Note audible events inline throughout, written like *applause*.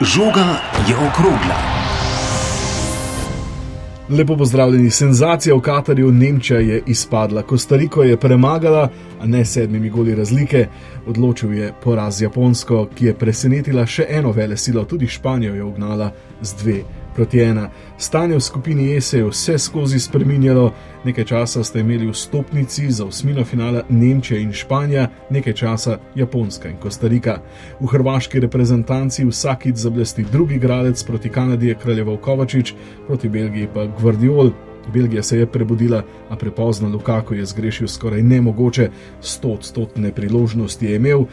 Žoga je okrogla. Lepo pozdravljeni. Senzacija v Katarju, Nemčija je izpadla, Kostariko je premagala, a ne sedmimi goli razlike. Odločil je poraz Japonsko, ki je presenetila še eno vele silo, tudi Španijo je ugnala z dve proti ena. Stanje v skupini E se je vse skozi spremenjalo, nekaj časa ste imeli vstopnici za osmino finala Nemčija in Španija, nekaj časa Japonska in Kostarika. V hrvaški reprezentanci vsakič zablesti drugi gradec, proti Kanadi je kraljeval Kovačič, proti Belgiji pa Gvardiol. Belgija se je prebudila, a prepozno Lukaku je zgrešil skoraj nemogoče, sto odstotne priložnosti je imel.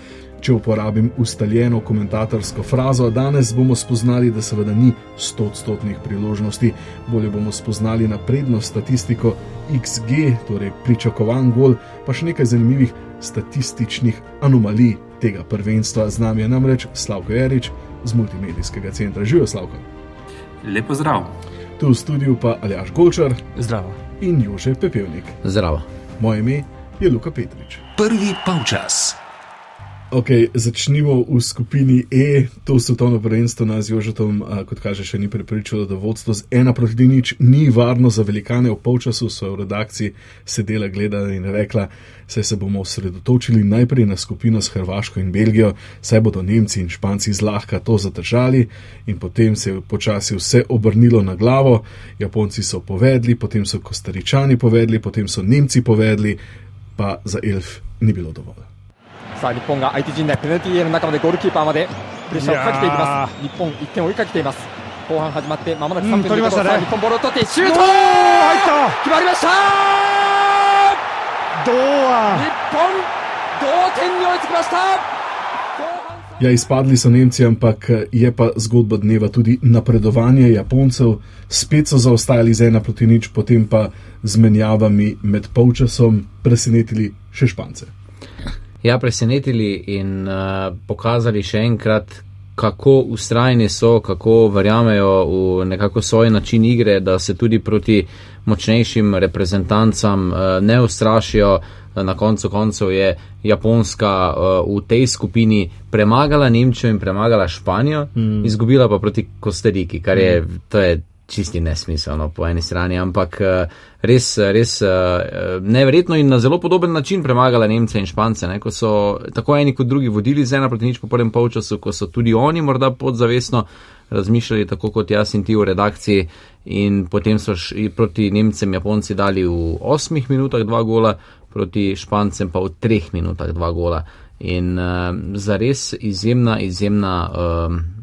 Če uporabim ustaljeno komentatorsko frazo, danes bomo spoznali, da seveda ni 100 odstotnih priložnosti, bolje bomo spoznali napredno statistiko XG, torej pričakovan gol, pa še nekaj zanimivih statističnih anomalij tega prvenstva. Z nami je namreč Slavko Jarič z multimedijskega centra. Živijo Slavko. Lepo zdrav. Tu v studiu pa Aljaš Golčar Zdravo. in Jože Pepevnik. Zdravo. Moje ime je Luka Petrič. Prvi polčas. Ok, začnimo v skupini E. To svetovno prvenstvo nas z Jožetom, a, kot kaže, še ni prepričalo, da vodstvo z ena proti nič ni varno za velikane. V polčasu so v redakciji sedela, gledala in rekla, saj se bomo osredotočili najprej na skupino s Hrvaško in Belgijo, saj bodo Nemci in Španci zlahka to zadržali, in potem se je počasi vse obrnilo na glavo. Japonci so povedali, potem so Kostaričani povedali, potem so Nemci povedali, pa za Elf ni bilo dovolj. さあ日本が相手陣内ペナルティーエリアの中までゴールキーパーまでプレッシャーをかけていきます日本1点を追いかけています後半始まってまもなく3分うん取りましたねさあ日本ボールを取ってシュート入った決まりました堂日安本同点に追いつきました後半 Ja, izpadli so Nemci, ampak je pa zgodba dneva tudi napredovanje Japoncev. Spet so zaostajali z ena proti nič, potem pa z menjavami med polčasom presenetili še Špance. Ja, presenetili in uh, pokazali še enkrat, kako ustrajni so, kako verjamejo v nekako svoj način igre, da se tudi proti močnejšim reprezentancam uh, ne ustrašijo. Na koncu koncev je Japonska uh, v tej skupini premagala Nemčijo in premagala Španijo, mm. izgubila pa proti Kostariki, kar je, to je čisti nesmiselno po eni strani, ampak uh, res, res uh, neverjetno in na zelo podoben način premagala Nemce in Špance, ne, ko so tako eni kot drugi vodili z ena proti nič po prvem polčasu, ko so tudi oni morda podzavestno razmišljali tako kot jaz in ti v redakciji in potem so proti Nemcem Japonci dali v osmih minutah dva gola, proti Špancem pa v treh minutah dva gola. In uh, zares izjemna, izjemna uh,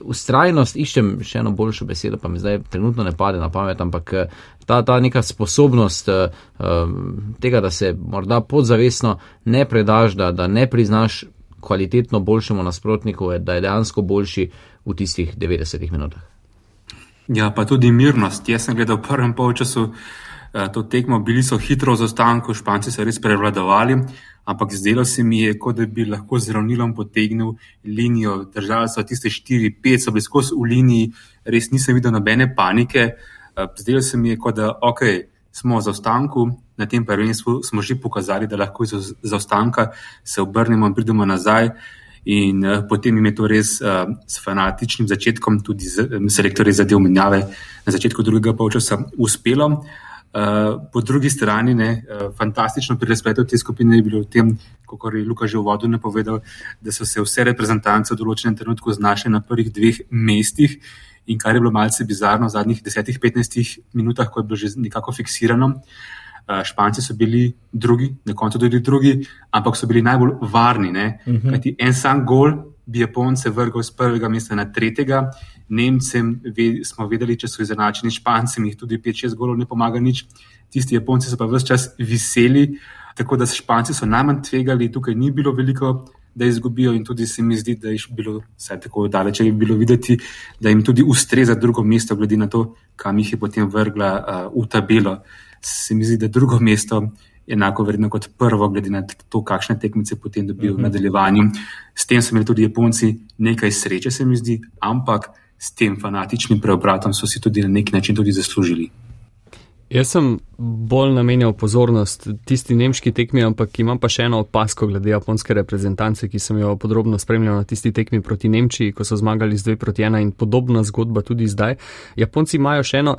ustrajnost, iščem še eno boljšo besedo, pa mi zdaj trenutno ne pade na pamet, ampak ta, ta neka sposobnost uh, tega, da se morda podzavestno ne predaš, da, da ne priznaš kvalitetno boljšemu nasprotniku, da je dejansko boljši v tistih 90 minutah. Ja, pa tudi mirnost. Jaz sem gledal v prvem polčasu eh, to tekmo, bili so hitro v zastanku, Španci so res prevladovali, ampak zdelo se mi je, kot da bi lahko z ravnilom potegnil linijo. Držali so tiste 4-5, so bili skozi v liniji, res nisem videl nobene panike. Eh, Zdelo se mi je, kot da ok, smo v zaostanku, na tem prvenstvu smo že pokazali, da lahko iz zaostanka se obrnemo in pridemo nazaj. In uh, potem jim je to res uh, s fanatičnim začetkom, tudi z um, selektorji za del menjave na začetku drugega polčasa uspelo. Uh, po drugi strani, ne, uh, fantastično pri razpletu te skupine je bilo v tem, kot je Luka že v vodu napovedal, da so se vse reprezentance v določenem trenutku znašle na prvih dveh mestih. In kar je bilo malce bizarno v zadnjih 10-15 minutah, ko je bilo že nekako fiksirano, uh, Španci so bili drugi, na koncu tudi drugi, ampak so bili najbolj varni. Uh -huh. Kajti en sam gol bi Japonce vrgal z prvega mesta na tretjega, Nemcem ve, smo vedeli, če so izenačeni, Špancem jih tudi 5-6 golov ne pomaga nič, tisti Japonci so pa vse čas viseli, tako da Španci so najmanj tvegali, tukaj ni bilo veliko. Da izgubijo, in tudi se mi zdi, da je bilo vse tako daleč, je bilo videti, da jim tudi ustreza drugo mesto, glede na to, kam jih je potem vrgla uh, v tabelo. Se mi zdi, da drugo mesto je enako vredno kot prvo, glede na to, kakšne tekmice potem dobijo uh -huh. v nadaljevanju. S tem so imeli tudi Japonci nekaj sreče, se mi zdi, ampak s tem fanatičnim preobratom so si tudi na neki način tudi zaslužili. Jaz sem bolj namenjal pozornost tisti nemški tekmi, ampak imam pa še eno opasko glede japonske reprezentance, ki sem jo podrobno spremljal na tisti tekmi proti Nemčiji, ko so zmagali z 2 proti 1 in podobna zgodba tudi zdaj. Japonci imajo še eno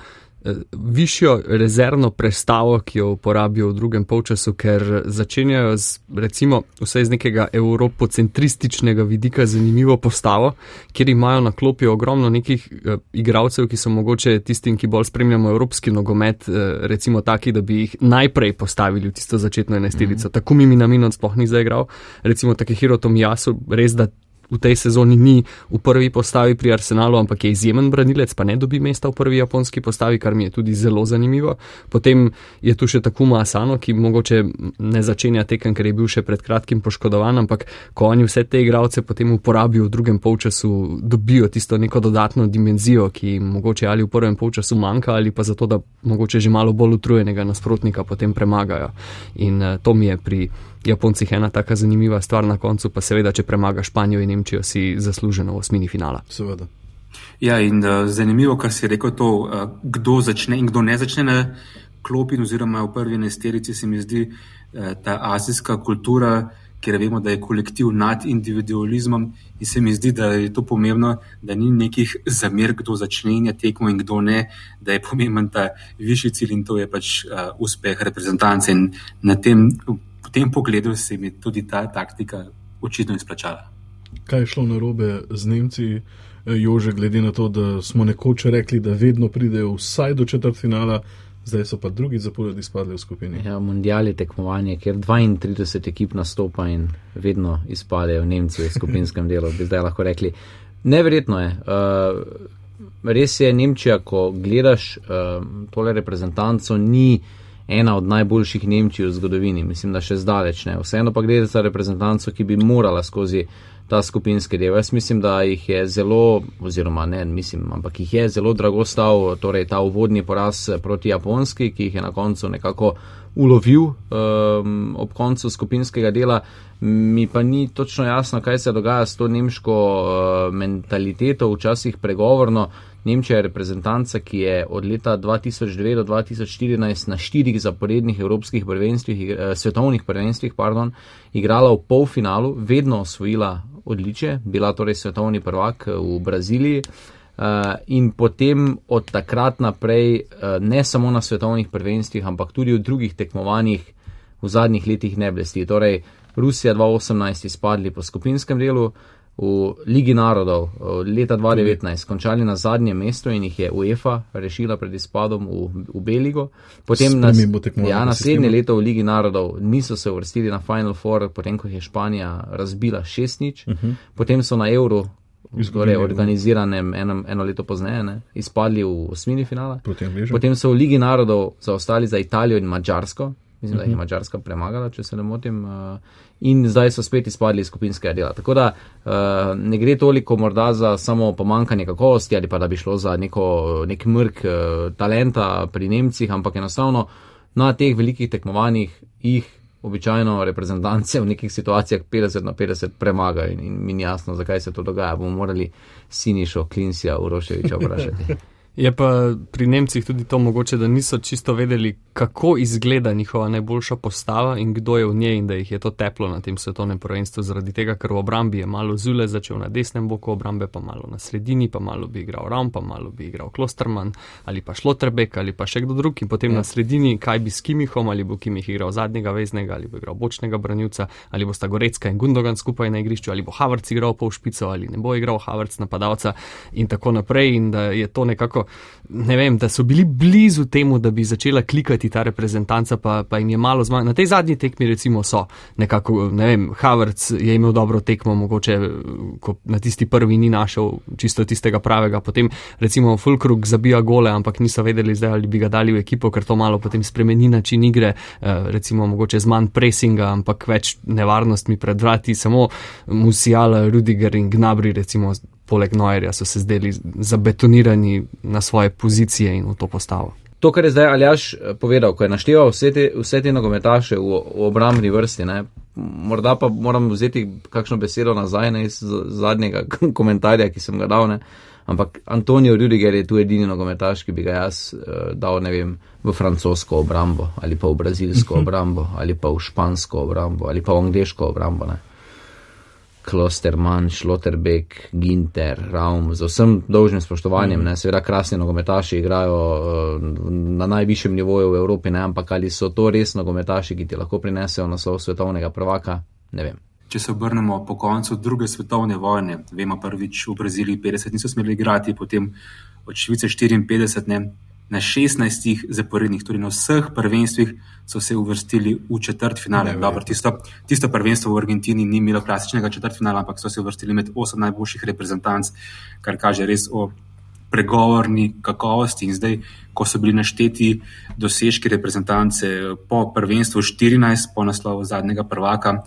višjo rezervno prestavo, ki jo uporabijo v drugem polčasu, ker začenjajo z, recimo, vse iz nekega evropocentrističnega vidika zanimivo postavo, kjer imajo na klopi ogromno nekih uh, igralcev, ki so mogoče tistim, ki bolj spremljamo evropski nogomet, uh, recimo taki, da bi jih najprej postavili v tisto začetno enestirico. Mm -hmm. Tako mi Minamin sploh ni zaigral, recimo Takehiro Tomijasu, res da v tej sezoni ni v prvi postavi pri Arsenalu, ampak je izjemen branilec, pa ne dobi mesta v prvi japonski postavi, kar mi je tudi zelo zanimivo. Potem je tu še Takuma Asano, ki mogoče ne začenja tekem, ker je bil še pred kratkim poškodovan, ampak ko oni vse te igralce potem uporabijo v drugem polčasu, dobijo tisto neko dodatno dimenzijo, ki jim mogoče ali v prvem polčasu manjka, ali pa zato, da mogoče že malo bolj utrujenega nasprotnika potem premagajo. In uh, to mi je pri Japoncih ena taka zanimiva stvar na koncu, pa seveda, če premaga Španijo in Nemčijo, si zasluženo v osmini finala. Seveda. Ja, in uh, zanimivo, kar si rekel, to, uh, kdo začne in kdo ne začne na klopi, oziroma v prvi nesterici, se mi zdi uh, ta azijska kultura, ker vemo, da je kolektiv nad individualizmom in se mi zdi, da je to pomembno, da ni nekih zamer, kdo začne tekmo in kdo ne, da je pomemben ta višji cilj in to je pač uh, uspeh reprezentance in na tem v tem pogledu se mi tudi ta taktika očitno izplačala. Kaj je šlo na robe z Nemci, eh, Jože, glede na to, da smo nekoč rekli, da vedno pridejo vsaj do četrtfinala, zdaj so pa drugi zapored izpadli v skupini. Ja, mundial je tekmovanje, kjer 32 ekip nastopa in vedno izpadejo Nemci v skupinskem *laughs* delu, bi zdaj lahko rekli. Neverjetno je. Uh, res je Nemčija, ko gledaš uh, tole reprezentanco, ni ena od najboljših Nemčij v zgodovini, mislim, da še zdaleč ne. Vseeno pa gre za reprezentanco, ki bi morala skozi ta skupinski del. Jaz mislim, da jih je zelo, oziroma ne, mislim, ampak jih je zelo drago stal, torej ta uvodni poraz proti Japonski, ki jih je na koncu nekako ulovil um, ob koncu skupinskega dela. Mi pa ni točno jasno, kaj se dogaja s to nemško uh, mentaliteto, včasih pregovorno. Nemčija je reprezentanca, ki je od leta 2009 do 2014 na štirih zaporednih evropskih prvenstvih, eh, svetovnih prvenstvih, pardon, igrala v polfinalu, vedno osvojila odličje, bila torej svetovni prvak eh, v Braziliji. Uh, in potem od takrat naprej, uh, ne samo na svetovnih prvenstvih, ampak tudi v drugih tekmovanjih v zadnjih letih ne blesti. Torej, Rusija 2018 izpadli po skupinskem delu, v Ligi narodov leta 2019 končali na zadnjem mestu in jih je UEFA rešila pred izpadom v, v Beligo. Potem nas, ja, naslednje leto v Ligi narodov niso se uvrstili na Final Four, potem ko je Španija razbila šestnič, uh mhm. -huh. potem so na Euro. Torej, organiziranem eno, eno leto pozneje, ne, izpadli v osmini finala. Potem, Potem so v Ligi narodov zaostali za Italijo in Mačarsko, mislim, uh -huh. da je mhm. Mačarska premagala, če se ne motim. Uh, in zdaj so spet izpadli iz skupinskega dela. Tako da uh, ne gre toliko morda za samo pomankanje kakovosti ali pa da bi šlo za neko, nek mrk uh, talenta pri Nemcih, ampak enostavno na teh velikih tekmovanjih jih. Običajno reprezentance v nekih situacijah 50 na 50 premagajo in, in mi ni jasno, zakaj se to dogaja. Bomo morali Sinišo, Klinsija, Uroševiča vprašati. *laughs* Je pa pri Nemcih tudi to mogoče, da niso čisto vedeli, kako izgleda njihova najboljša postava in kdo je v njej in da jih je to teplo na tem svetovnem prvenstvu. Zaradi tega, ker v obrambi je malo zule začel na desnem boku obrambe, pa malo na sredini, pa malo bi igral Ram, pa malo bi igral Klosterman ali pa Šlotrbek ali pa še kdo drug in potem ja. na sredini, kaj bi s Kimihom ali bo Kimih igral zadnjega veznega ali bo igral bočnega branilca ali bo sta Gorecka in Gundogan skupaj na igrišču ali bo Havrc igral pol špico ali ne bo igral Havrc napadalca in tako naprej in da je to nekako ne vem, da so bili blizu temu, da bi začela klikati ta reprezentanca, pa, pa jim je malo zmanjkalo. Na tej zadnji tekmi, recimo, so nekako, ne vem, Havrc je imel dobro tekmo, mogoče na tisti prvi ni našel čisto tistega pravega. Potem, recimo, Fulkrug zabija gole, ampak niso vedeli zdaj, ali bi ga dali v ekipo, ker to malo potem spremeni način igre, eh, recimo, mogoče z manj pressinga, ampak več nevarnostmi pred vrati, samo Musiala, Rudiger in Gnabri, recimo, poleg Noerja so se zdeli zabetonirani na svoje pozicije in v to postavo. To, kar je zdaj Aljaš eh, povedal, ko je našteval vse te, vse te nogometaše v, v obrambni vrsti, ne, morda pa moram vzeti kakšno besedo nazaj ne, iz zadnjega komentarja, ki sem ga dal. Ne. Ampak Antonijo Rüdiger je tu edini nogometaš, ki bi ga jaz uh, dal, vem, v francosko obrambo ali pa v brazilsko mhm. obrambo ali pa v špansko obrambo ali pa v angliško obrambo. Ne. Klosterman, Šloterbeck, Ginter, Raum, z vsem dolžnim spoštovanjem, ne, seveda krasni nogometaši igrajo uh, na najvišjem nivoju v Evropi, ne, ampak ali so to res nogometaši, ki ti lahko prinesejo naslov svetovnega prvaka, ne vem. Če se obrnemo po koncu druge svetovne vojne, vemo prvič v Braziliji 50 niso smeli igrati, potem od Švice 54, ne, na 16 zaporednih, torej na vseh prvenstvih so se uvrstili v četrt finale. Dobro, tisto, tisto prvenstvo v Argentini ni imelo klasičnega četrt finala, ampak so se uvrstili med osem najboljših reprezentanc, kar kaže res o pregovorni kakovosti. In zdaj, ko so bili našteti dosežki reprezentance po prvenstvu 14, po naslovu zadnjega prvaka.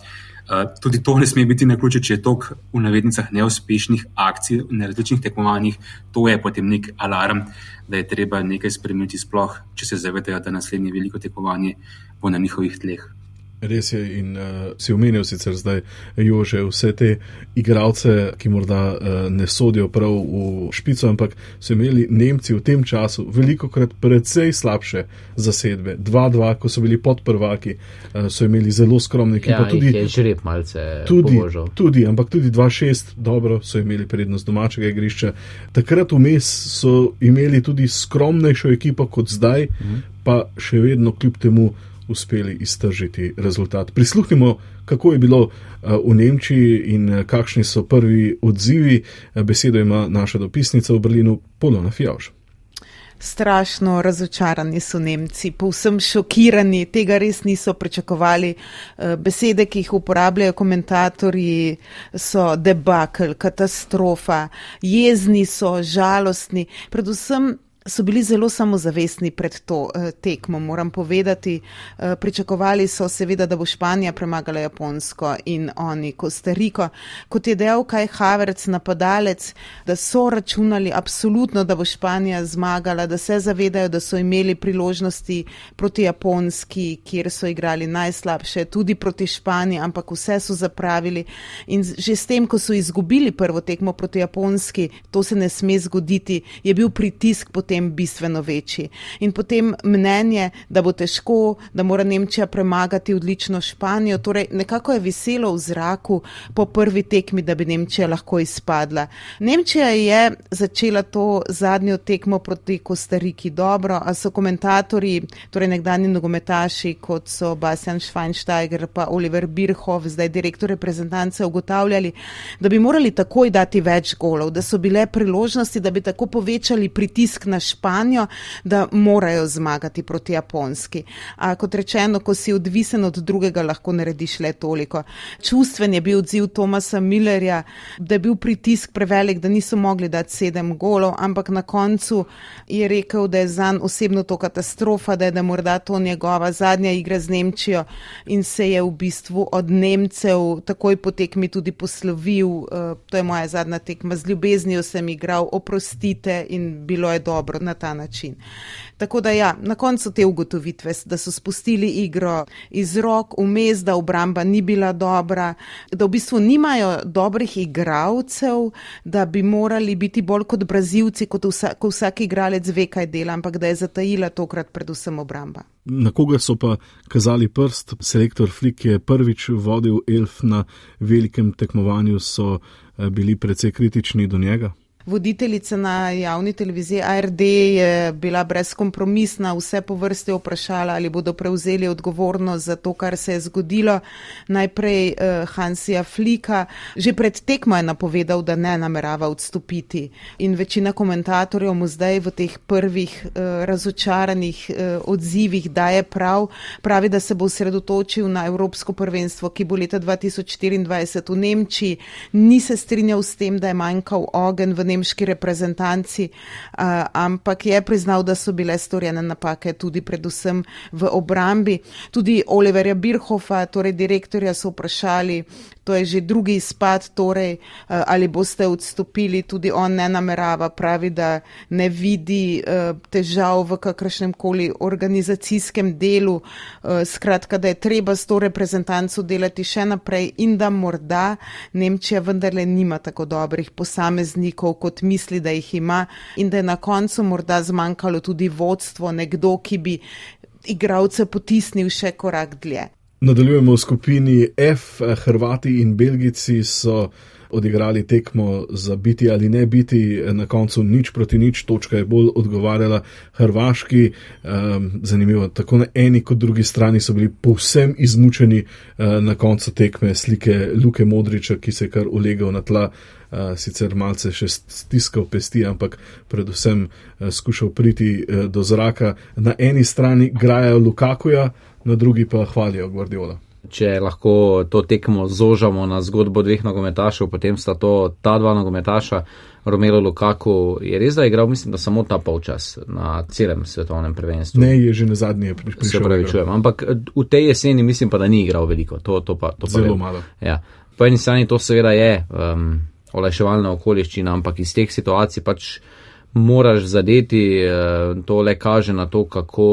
Eh, tudi to ne sme biti na ključe, če je tok v navednicah neuspešnih akcij na različnih tekmovanjih, to je potem nek alarm, da je treba nekaj spremeniti, sploh če se zavedajo, da naslednje veliko tekmovanje bo na njihovih tleh. Res je, in uh, si omenil sicer zdaj, Jože, vse te igralce, ki morda uh, ne sodijo prav v špico, ampak so imeli Nemci v tem času veliko krat precej slabše zasedbe. 2-2, ko so bili podprvaki, uh, so imeli zelo skromne ekipe. Ja, tudi je žreb malce. Tudi, tudi, ampak tudi 2-6, dobro, so imeli prednost domačega igrišča. Takrat vmes so imeli tudi skromnejšo ekipo kot zdaj, mhm. pa še vedno kljub temu uspeli iztržiti rezultat. Prisluhnimo, kako je bilo eh, v Nemčiji in eh, kakšni so prvi odzivi. Eh, besedo ima naša dopisnica v Berlinu, Polona Fjauš. Strašno razočarani so Nemci, povsem šokirani, tega res niso pričakovali. Besede, ki jih uporabljajo komentatorji, so debakl, katastrofa, jezni so, žalostni, predvsem so bili zelo samozavestni pred to uh, tekmo, moram povedati. Uh, pričakovali so seveda, da bo Španija premagala Japonsko in oni Kostariko. Kot je dejal Kaj Haverc, napadalec, da so računali absolutno, da bo Španija zmagala, da se zavedajo, da so imeli priložnosti proti Japonski, kjer so igrali najslabše, tudi proti Španiji, ampak vse so zapravili. In že s tem, ko so izgubili prvo tekmo proti Japonski, to se ne sme zgoditi, je bil pritisk potem potem bistveno večji. In potem mnenje, da bo težko, da mora Nemčija premagati odlično Španijo, torej nekako je veselo v zraku po prvi tekmi, da bi Nemčija lahko izpadla. Nemčija je začela to zadnjo tekmo proti Kostariki dobro, a so komentatorji, torej nekdani nogometaši, kot so Bastian Schweinsteiger pa Oliver Birhoff, zdaj direktor reprezentance, ugotavljali, da bi morali takoj dati več golov, da so bile priložnosti, da bi tako povečali pritisk na Španijo, da morajo zmagati proti Japonski. A kot rečeno, ko si odvisen od drugega, lahko narediš le toliko. Čustven je bil odziv Tomasa Millerja, da je bil pritisk prevelik, da niso mogli dati sedem golov, ampak na koncu je rekel, da je zanj osebno to katastrofa, da je da morda to njegova zadnja igra z Nemčijo in se je v bistvu od Nemcev takoj po tekmi tudi poslovil. Uh, to je moja zadnja tekma, z ljubeznijo sem igral, oprostite in bilo je dobro dobro na ta način. Tako da ja, na koncu te ugotovitve, da so spustili igro iz rok, vmes, da obramba ni bila dobra, da v bistvu nimajo dobrih igralcev, da bi morali biti bolj kot brazilci, kot vsa, ko vsak igralec ve, kaj dela, ampak da je zatajila tokrat predvsem obramba. Na koga so pa kazali prst? Selektor Flik je prvič vodil Elf na velikem tekmovanju, so eh, bili precej kritični do njega. Voditeljica na javni televiziji ARD je bila brezkompromisna, vse po vrsti vprašala, ali bodo prevzeli odgovornost za to, kar se je zgodilo. Najprej uh, Hansija Flika, že pred tekmo je napovedal, da ne namerava odstopiti. In večina komentatorjev mu zdaj v teh prvih uh, razočaranih uh, odzivih daje prav, pravi, da se bo osredotočil na Evropsko prvenstvo, ki bo leta 2024 v Nemčiji. Ni se strinjal s tem, da je manjkal ogen v nemški reprezentanci, ampak je priznal, da so bile storjene napake tudi predvsem v obrambi. Tudi Oliverja Birhofa, torej direktorja, so vprašali, to je že drugi izpad, torej, ali boste odstopili, tudi on ne namerava, pravi, da ne vidi težav v kakršnem koli organizacijskem delu, skratka, da je treba s to reprezentanco delati še naprej in da morda Nemčija vendarle nima tako dobrih posameznikov, kot misli, da jih ima, in da je na koncu morda zmanjkalo tudi vodstvo, nekdo, ki bi igralce potisnil še korak dlje. Nadaljujemo v skupini F, Hrvati in Belgici so odigrali tekmo za biti ali ne biti, na koncu nič proti nič, točka je bolj odgovarjala Hrvaški. Um, zanimivo, tako na eni kot drugi strani so bili povsem izmučeni uh, na koncu tekme slike Luke Modriča, ki se je kar ulegal na tla. Uh, sicer malce še stiskal pesti, ampak predvsem uh, skušal priti uh, do zraka. Na eni strani grajajo Lukakuja, na drugi pa hvalijo Guardiola če lahko to tekmo zožamo na zgodbo dveh nogometašev, potem sta to ta dva nogometaša, Romelo Lukaku, je res, da je igral, mislim, da samo ta polčas na celem svetovnem prvenstvu. Ne, je že na zadnji prišel. Se pravi, čujem. Ampak v tej jeseni mislim pa, da ni igral veliko. To, to pa, to pa Zelo vem. malo. Ja. Po eni strani to seveda je um, olajševalna okoliščina, ampak iz teh situacij pač moraš zadeti, uh, to le kaže na to, kako.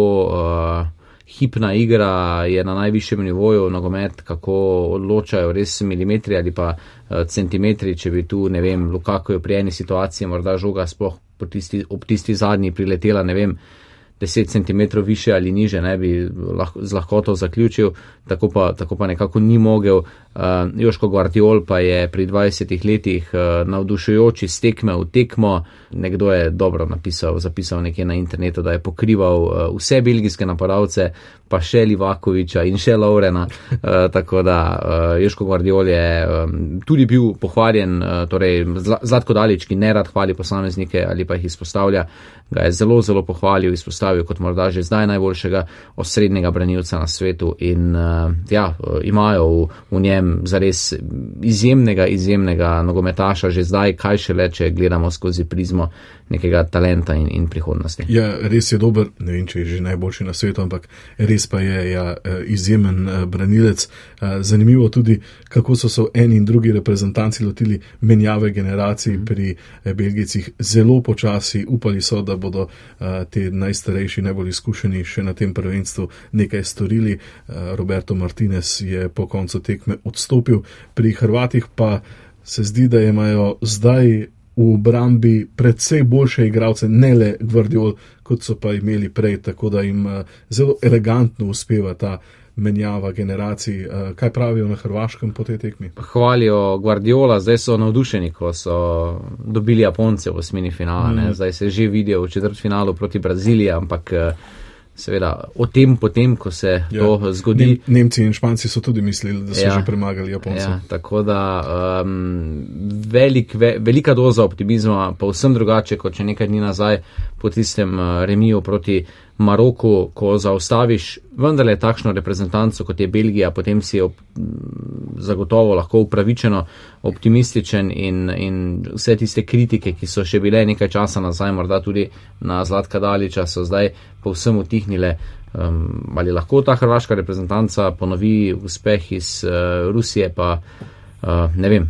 Uh, hipna igra je na najvišjem nivoju, nogomet, kako odločajo res milimetri ali pa uh, centimetri, če bi tu, ne vem, Lukaku je pri eni situaciji morda žoga sploh tisti, ob tisti zadnji priletela, ne vem, 10 cm više ali niže, ne bi lahko, z lahkoto zaključil, tako pa, tako pa nekako ni mogel. Uh, Joško Guardiol pa je pri 20 letih uh, navdušujoči stekme v tekmo. Nekdo je dobro napisal, zapisal nekje na internetu, da je pokrival uh, vse belgijske napadalce, pa še Livakoviča in še Laurena. Uh, tako da uh, Joško Guardiol je um, tudi bil pohvaljen, uh, torej Zlatko Dalič, ki ne rad hvali posameznike ali pa jih izpostavlja, ga je zelo, zelo pohvalil, izpostavil kot morda že zdaj najboljšega osrednjega branilca na svetu in uh, ja, imajo v, v njem zares izjemnega, izjemnega nogometaša, že zdaj, kaj še le, če gledamo skozi prizmo nekega talenta in, in prihodnosti. Ja, res je dober, ne vem, če je že najboljši na svetu, ampak res pa je ja, eh, izjemen eh, branilec. Eh, zanimivo tudi, kako so se eni in drugi reprezentanci lotili menjave generacij mm. pri Belgijcih. Zelo počasi upali so, da bodo te najstarejši, najbolj izkušeni še na tem prvenstvu nekaj storili. Roberto Martinez je po koncu tekme odstopil, pri Hrvatih pa se zdi, da imajo zdaj v obrambi predvsej boljše igralce, ne le Gvardiol, kot so pa imeli prej, tako da jim eh, zelo elegantno uspeva ta menjava generacij. Eh, kaj pravijo na Hrvaškem po tej tekmi? Hvalijo Gvardiola, zdaj so navdušeni, ko so dobili Japonce v osmini finala, mm. zdaj se že vidijo v četrtfinalu proti Braziliji, ampak. Uh, seveda o tem, potem, ko se ja. to zgodi. Nem, Nemci in Španci so tudi mislili, da so ja. že premagali Japonce. Ja, tako da um, velik, ve, velika doza optimizma, pa vsem drugače, kot če nekaj dni nazaj po tistem uh, remiju proti Maroku, ko zaustaviš vendarle takšno reprezentanco, kot je Belgija, potem si ob, zagotovo lahko upravičeno optimističen in, in vse tiste kritike, ki so še bile nekaj časa nazaj, morda tudi na Zlatka Daliča, so zdaj povsem utihnile. Um, ali lahko ta hrvaška reprezentanca ponovi uspeh iz uh, Rusije, pa uh, ne vem,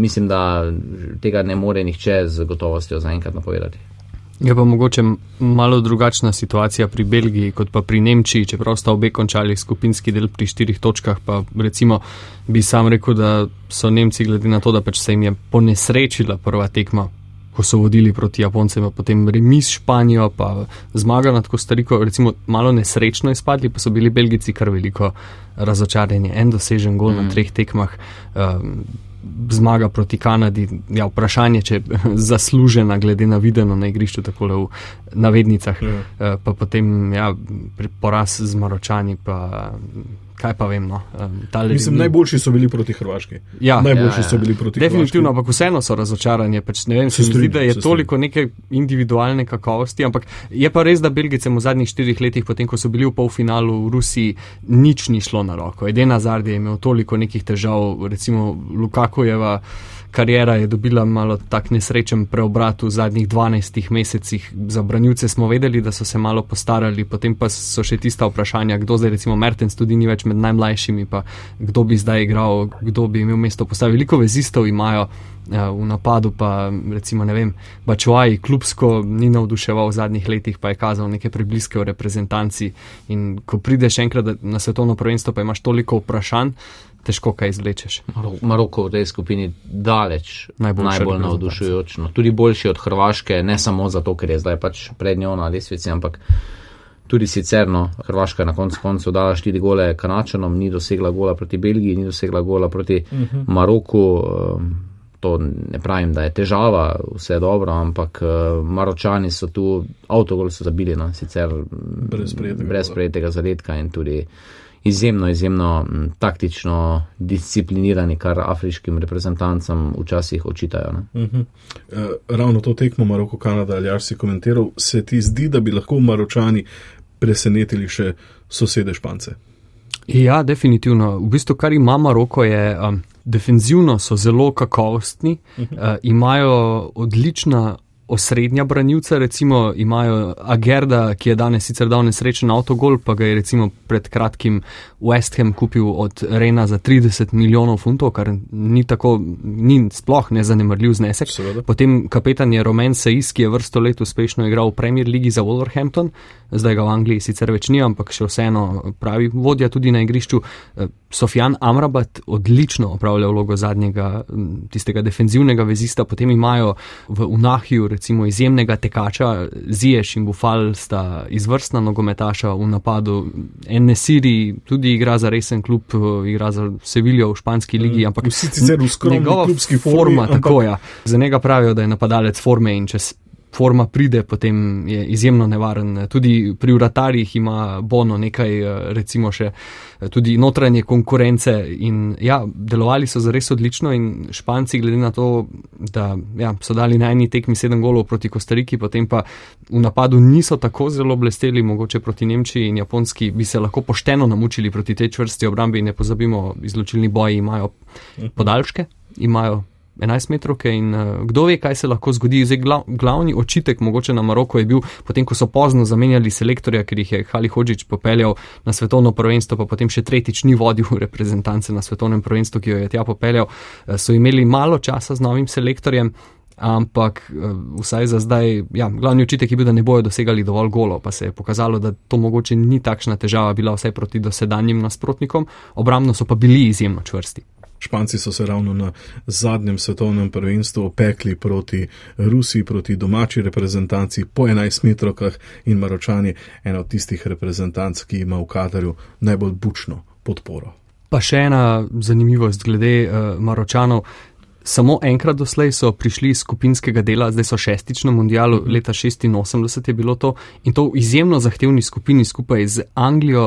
mislim, da tega ne more nihče z gotovostjo zaenkrat napovedati. Je pa mogoče malo drugačna situacija pri Belgiji kot pa pri Nemčiji, čeprav sta obe končali skupinski del pri štirih točkah. Pa recimo bi sam rekel, da so Nemci glede na to, da pač se jim je ponesrečila prva tekma, ko so vodili proti Japoncem, potem remis Španijo, pa zmaga nad Kostariko, recimo malo nesrečno izpadli, pa so bili Belgici kar veliko razočarani. En dosežen gol mm. na treh tekmah. Um, zmaga proti Kanadi, ja, vprašanje, če je *laughs* zaslužena, glede na videno na igrišču, tako v navednicah. Eh, pa potem ja, poraz z Maročani. Pa, kaj pa vem. No. Mislim, ni... najboljši so bili proti Hrvaški. Ja, najboljši ja, ja. so bili proti Hrvaški. Definitivno, ampak vseeno so razočarani. Pač, ne vem, se mi zdi, da je toliko neke individualne kakovosti. Ampak je pa res, da Belgicem v zadnjih štirih letih, potem ko so bili v polfinalu v Rusiji, nič ni šlo na roko. Edina Zardija je imel toliko nekih težav, recimo Lukakojeva karijera je dobila malo tak nesrečen preobrat v zadnjih 12 mesecih. Za branilce smo vedeli, da so se malo postarali, potem pa so še tista vprašanja, kdo zdaj, recimo Mertens, tudi ni več med najmlajšimi, pa kdo bi zdaj igral, kdo bi imel mesto postaviti. Veliko vezistov imajo ja, v napadu, pa recimo ne vem, Bačuaj, klubsko ni navduševal v zadnjih letih, pa je kazal neke prebliske v reprezentanci. In ko prideš enkrat na svetovno prvenstvo, pa imaš toliko vprašanj težko kaj izvlečeš. Maroko v tej skupini daleč Najboljša najbolj reprezentanca. navdušujoč. No. Tudi boljši od Hrvaške, ne samo zato, ker je zdaj pač pred njo na lesvici, ampak tudi sicer. No. Hrvaška je na koncu koncev dala štiri gole Kanačanom, ni dosegla gola proti Belgiji, ni dosegla gola proti uh -huh. Maroku. Um, To ne pravim, da je težava, vse je dobro, ampak uh, Maročani so tu, avtogol so zabili, no, sicer Brez sprejetega zadetka in tudi izjemno, izjemno taktično disciplinirani, kar afriškim reprezentancam včasih očitajo. Ne. Uh -huh. uh, ravno to tekmo Maroko, Kanada, ali jaš si komentiral, se ti zdi, da bi lahko Maročani presenetili še sosede Špance? Ja, definitivno. V bistvu, kar ima Maroko, je um, defenzivno so zelo kakovostni, uh -huh. uh, imajo odlična osrednja branilca, recimo imajo Agerda, ki je danes sicer dal nesrečen avtogol, pa ga je recimo pred kratkim West Ham kupil od Rena za 30 milijonov funtov, kar ni tako, ni sploh nezanemrljiv znesek. Seveda. Potem kapetan je Roman Seis, ki je vrsto let uspešno igral v Premier Ligi za Wolverhampton, zdaj ga v Angliji sicer več ni, ampak še vseeno pravi vodja tudi na igrišču. Eh, Sofjan Amrabat odlično opravlja vlogo zadnjega, tistega defenzivnega vezista, potem imajo v Unahiju recimo izjemnega tekača, Ziješ in Bufal sta izvrstna nogometaša v napadu, Enesiri tudi igra za resen klub, eh, igra za Seviljo v španski ligi, ampak Vsi sicer v skromni njegova klubski formi, forma, ampak- tako ja. Za njega pravijo, da je napadalec forme in če s- forma pride, potem je izjemno nevaren. Tudi pri vratarjih ima Bono nekaj, eh, recimo še eh, tudi notranje konkurence in ja, delovali so zares odlično in Španci, glede na to, da ja, so dali na eni tekmi sedem golov proti Kostariki, potem pa v napadu niso tako zelo blesteli, mogoče proti Nemčiji in Japonski bi se lahko pošteno namučili proti tej čvrsti obrambi ne pozabimo, izločilni boji imajo podaljške, imajo 11 metrovke in uh, kdo ve, kaj se lahko zgodi. Zdaj, glav, glavni očitek mogoče na Maroko je bil, potem ko so pozno zamenjali selektorja, ker jih je Hali Hodžič popeljal na svetovno prvenstvo, pa potem še tretjič ni vodil *laughs* reprezentance na svetovnem prvenstvu, ki jo je tja popeljal, uh, so imeli malo časa z novim selektorjem. Ampak eh, vsaj za zdaj, ja, glavni očitek je bil, da ne bojo dosegali dovolj golo, pa se je pokazalo, da to mogoče ni takšna težava bila vsaj proti dosedanjim nasprotnikom, obramno so pa bili izjemno čvrsti. Španci so se ravno na zadnjem svetovnem prvenstvu opekli proti Rusiji, proti domači reprezentanci po 11 metrovkah in Maročani, ena od tistih reprezentanc, ki ima v Katarju najbolj bučno podporo. Pa še ena zanimivost glede uh, Maročanov. Samo enkrat doslej so prišli iz skupinskega dela, zdaj so šestič na mundialu, leta 86 je bilo to in to v izjemno zahtevni skupini skupaj z Anglijo,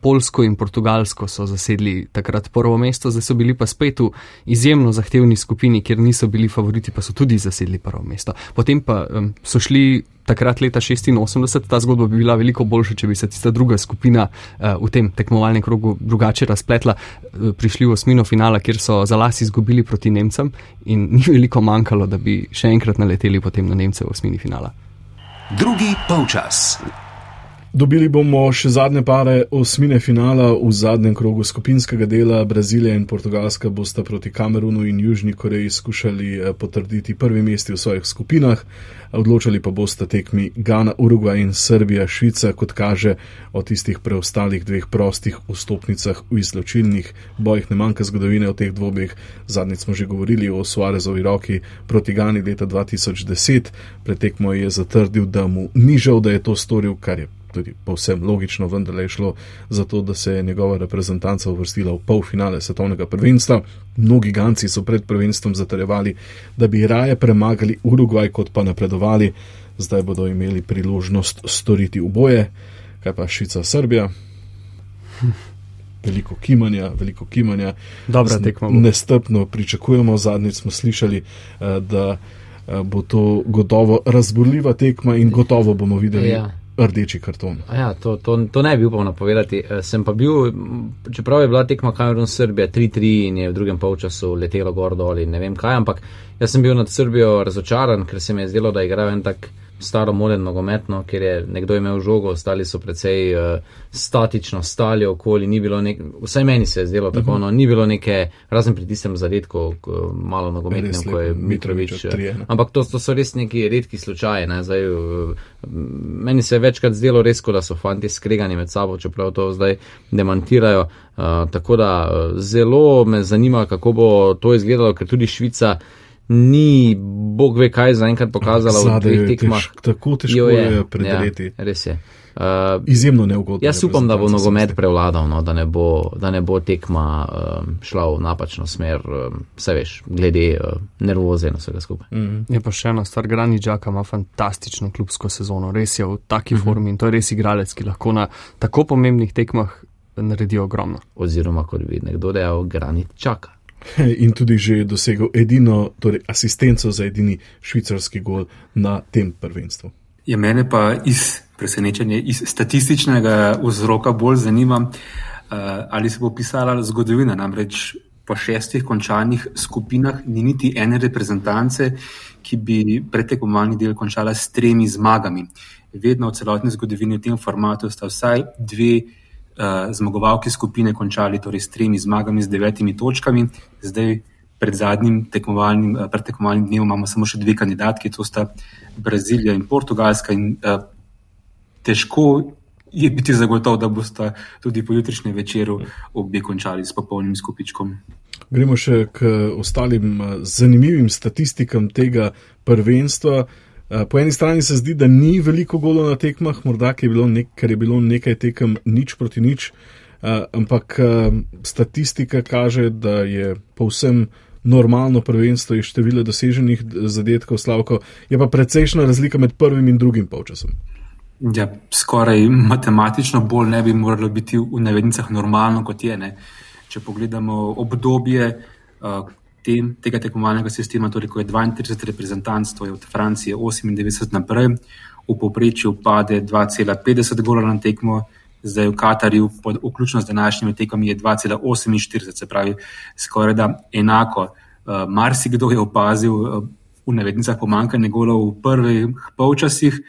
Polsko in Portugalsko so zasedli takrat prvo mesto, zdaj so bili pa spet v izjemno zahtevni skupini, kjer niso bili favoriti, pa so tudi zasedli prvo mesto. Potem pa um, so šli takrat leta 86, ta zgodba bi bila veliko boljša, če bi se tista druga skupina uh, v tem tekmovalnem krogu drugače razpletla, uh, prišli v osmino finala, kjer so za las izgubili proti Nemcem in ni veliko manjkalo, da bi še enkrat naleteli potem na Nemce v osmini finala. Drugi polčas. Dobili bomo še zadnje pare osmine finala v zadnjem krogu skupinskega dela. Brazilija in Portugalska bosta proti Kamerunu in Južni Koreji skušali eh, potrditi prvi mesti v svojih skupinah. Odločali pa bosta tekmi Gana, Urugvaj in Srbija, Švica, kot kaže o tistih preostalih dveh prostih vstopnicah v izločilnih bojih. Ne manjka zgodovine o teh dvobeh. Zadnjič smo že govorili o Suarezovi roki proti Gani leta 2010. Pred tekmo je zatrdil, da mu ni žal, da je to storil, kar je tudi povsem logično, vendar je šlo za to, da se je njegova reprezentanca uvrstila v polfinale svetovnega prvenstva. Mnogi ganci so pred prvenstvom zatrjevali, da bi raje premagali Urugvaj, kot pa napredovali. Zdaj bodo imeli priložnost storiti oboje. Kaj pa Švica, Srbija? Veliko kimanja, veliko kimanja. Dobra tekma bo. Nestrpno pričakujemo, zadnjič smo slišali, eh, da eh, bo to gotovo razburljiva tekma in gotovo bomo videli Ja. Rdeči karton. A Ja, to, to, to ne bi upal napovedati. Eh, Sem pa bil, čeprav je bila tekma Kamerun-Srbija 3-3 in je v drugem polčasu letelo gor dol in ne vem kaj, ampak jaz sem bil nad Srbijo razočaran, ker se mi je zdelo, da igrajo en tak staro moden nogometno, ker je nekdo imel žogo, ostali so precej uh, statično stali okoli, ni bilo nek, vsaj meni se je zdelo tako, uh -huh. no, ni bilo neke, razen pri tistem zadetku, malo nogometnem, ko je Mitrovič. Eh, ampak to, to so res neki redki slučaji, ne, zdaj, uh, meni se je večkrat zdelo res, da so fanti skregani med sabo, čeprav to zdaj demantirajo, uh, tako da uh, zelo me zanima, kako bo to izgledalo, ker tudi Švica ni, bog ve kaj, zaenkrat pokazala v teh tekmah. Tako težko je, je predeliti. Ja, res je. Uh, Izjemno neugodno. Jaz upam, da bo nogomet prevladal, no, da, ne bo, da ne bo tekma um, šla v napačno smer, um, vse veš, glede uh, nervoze in vsega skupaj. Mm -hmm. Je pa še ena stvar, Grani Džaka ima fantastično klubsko sezono, res je v taki mm -hmm. formi in to je res igralec, ki lahko na tako pomembnih tekmah naredi ogromno. Oziroma, kot bi nekdo dejal, Grani Džaka. *laughs* in tudi že dosegel edino, torej asistenco za edini švicarski gol na tem prvenstvu. Je ja, mene pa iz presenečenja, iz statističnega vzroka bolj zanima, uh, ali se bo pisala zgodovina. Namreč po šestih končanih skupinah ni niti ene reprezentance, ki bi pretekovalni del končala s tremi zmagami. Vedno v celotni zgodovini v tem formatu sta vsaj dve uh, zmagovalki skupine končali torej s tremi zmagami, z devetimi točkami. Zdaj, pred zadnjim tekmovalnim, uh, tekmovalnim dnevom, imamo samo še dve kandidatki, to sta Brazilija in Portugalska. In, uh, težko je biti zagotov, da boste tudi po jutrišnjem večeru obe končali s popolnim skupičkom. Gremo še k ostalim zanimivim statistikam tega prvenstva. Eh, po eni strani se zdi, da ni veliko golov na tekmah, morda je bilo, nek, je bilo nekaj tekem nič proti nič, uh, ampak uh, statistika kaže, da je povsem normalno prvenstvo in število doseženih zadetkov slavko, je pa precejšna razlika med prvim in drugim polčasom. Ja, skoraj matematično bolj ne bi moralo biti v navednicah normalno, kot je. Ne. Če pogledamo obdobje, tem, tega tekmovalnega sistema, torej ko je 32 reprezentanc, to je od Francije 98 naprej, v povprečju pade 2,50 gola na tekmo, zdaj v Katarju, pod, vključno z današnjimi tekmami, je 2,48, se pravi, skoraj da enako. Uh, marsikdo je opazil uh, v navednicah pomankanje golov v prvih polčasih,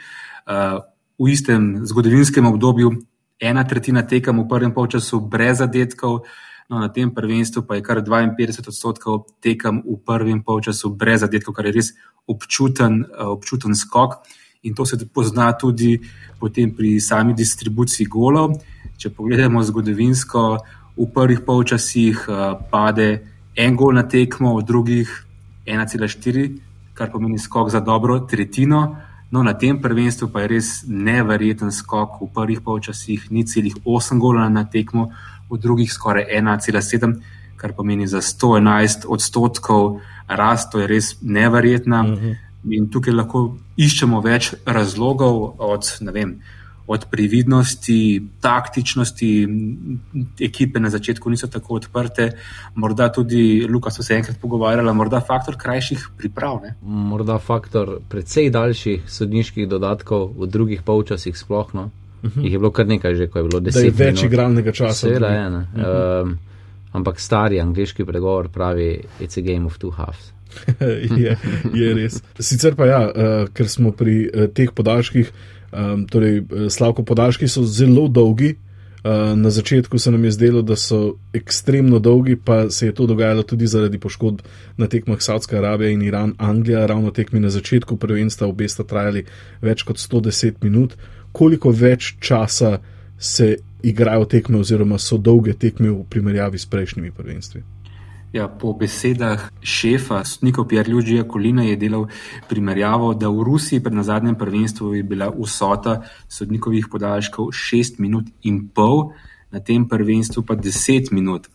uh, v istem zgodovinskem obdobju, ena tretjina tekem v prvem polčasu brez zadetkov. No, na tem prvenstvu pa je kar 52 odstotkov tekem v prvem polčasu brez zadetkov, kar je res občuten, eh, občuten skok. In to se pozna tudi pri sami distribuciji golov. Če pogledamo zgodovinsko, v prvih polčasih eh, pade en gol na tekmo, v drugih 1,4, kar pomeni skok za dobro tretjino. No, na tem prvenstvu pa je res neverjeten skok, v prvih polčasih ni celih 8 golov na tekmo, v drugih skoraj 1,7, kar pomeni za 111 odstotkov rast, to je res neverjetna. Uh mhm. -huh. In tukaj lahko iščemo več razlogov, od, vem, od previdnosti, taktičnosti, ekipe na začetku niso tako odprte, morda tudi, Luka, so se enkrat pogovarjali, morda faktor krajših priprav. Ne? Morda faktor precej daljših sodniških dodatkov v drugih polčasih sploh. No? -huh. Mhm. Jih je bilo kar nekaj, že ko je bilo deset let. Več igralnega časa. Seveda je. Uh -huh. um, ampak stari angliški pregovor pravi: It's a game of two halves. *laughs* je, je res. Sicer pa ja, uh, ker smo pri uh, teh podaljških, um, torej uh, slavko podaljški so zelo dolgi. Uh, na začetku se nam je zdelo, da so ekstremno dolgi, pa se je to dogajalo tudi zaradi poškodb na tekmah Saudske Arabije in Iran, Anglija. Ravno tekmi na začetku prvenstva obe sta trajali več kot 110 minut koliko več časa se igrajo tekme, oziroma so dolge tekme v primerjavi s prejšnjimi prvenstvi. Ja, po besedah šefa, sodnika Pierluigija Kolina, je delal primerjavo, da v Rusiji pred zadnjem prvenstvu je bila vsota sodnikovih podaljškov 6 minut in pol, na tem prvenstvu pa 10 minut.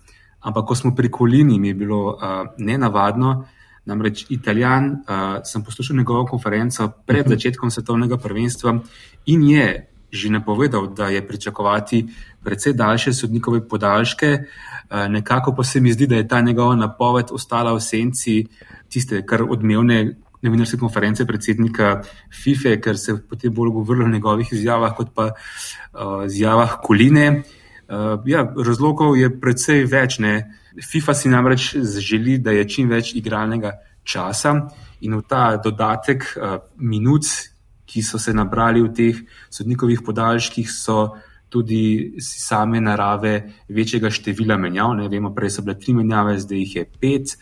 Ampak ko smo pri Kolini, mi je bilo uh, nenavadno, namreč Italijan, uh, sem poslušal njegovo konferenco pred mhm. začetkom svetovnega prvenstva in je že napovedal, da je pričakovati precej daljše sodnikove podaljške. Nekako pa se mi zdi, da je ta njegova napoved ostala v senci tiste kar odmevne novinarske konference predsednika FIFE, ker se potem bolj govorilo o njegovih izjavah kot pa izjavah Koline. Ja, razlogov je precej več. Ne. FIFA si namreč želi, da je čim več igralnega časa in v ta dodatek minut ki so se nabrali v teh sodnikovih podaljških, so tudi same narave večjega števila menjav. Ne vemo, prej so bile tri menjave, zdaj jih je pet.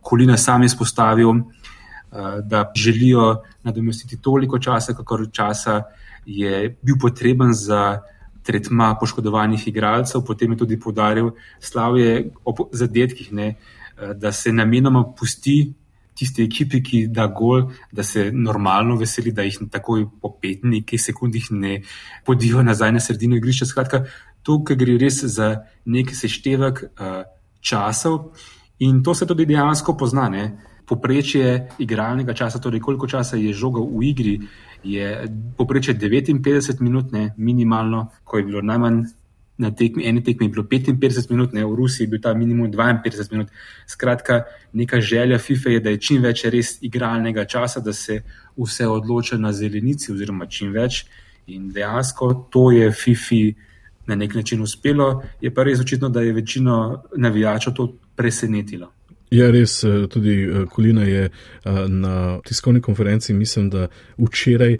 Kolina sam je spostavil, eh, da želijo nadomestiti toliko časa, kakor časa je bil potreben za tretma poškodovanih igralcev. Potem je tudi podaril slavje o zadetkih, ne, eh, da se namenoma pusti tisti ekipi, ki da gol, da se normalno veseli, da jih takoj po pet nekaj sekundih ne podijo nazaj na sredino igrišča. Skratka, tukaj gre res za neki seštevek uh, časov in to se tudi dejansko pozna. Ne? Poprečje igralnega časa, torej koliko časa je žoga v igri, je poprečje 59 minut, ne, minimalno, ko je bilo najmanj na tekmi, eni tekmi je bilo 55 minut, ne, v Rusiji je bil ta minimum 52 minut. Skratka, neka želja FIFA je, da je čim več res igralnega časa, da se vse odloča na zelenici, oziroma čim več. In dejansko to je FIFA na nek način uspelo, je pa res očitno, da je večino navijačev to presenetilo. Ja, res, eh, tudi eh, Kolina je eh, na tiskovni konferenci, mislim, da včeraj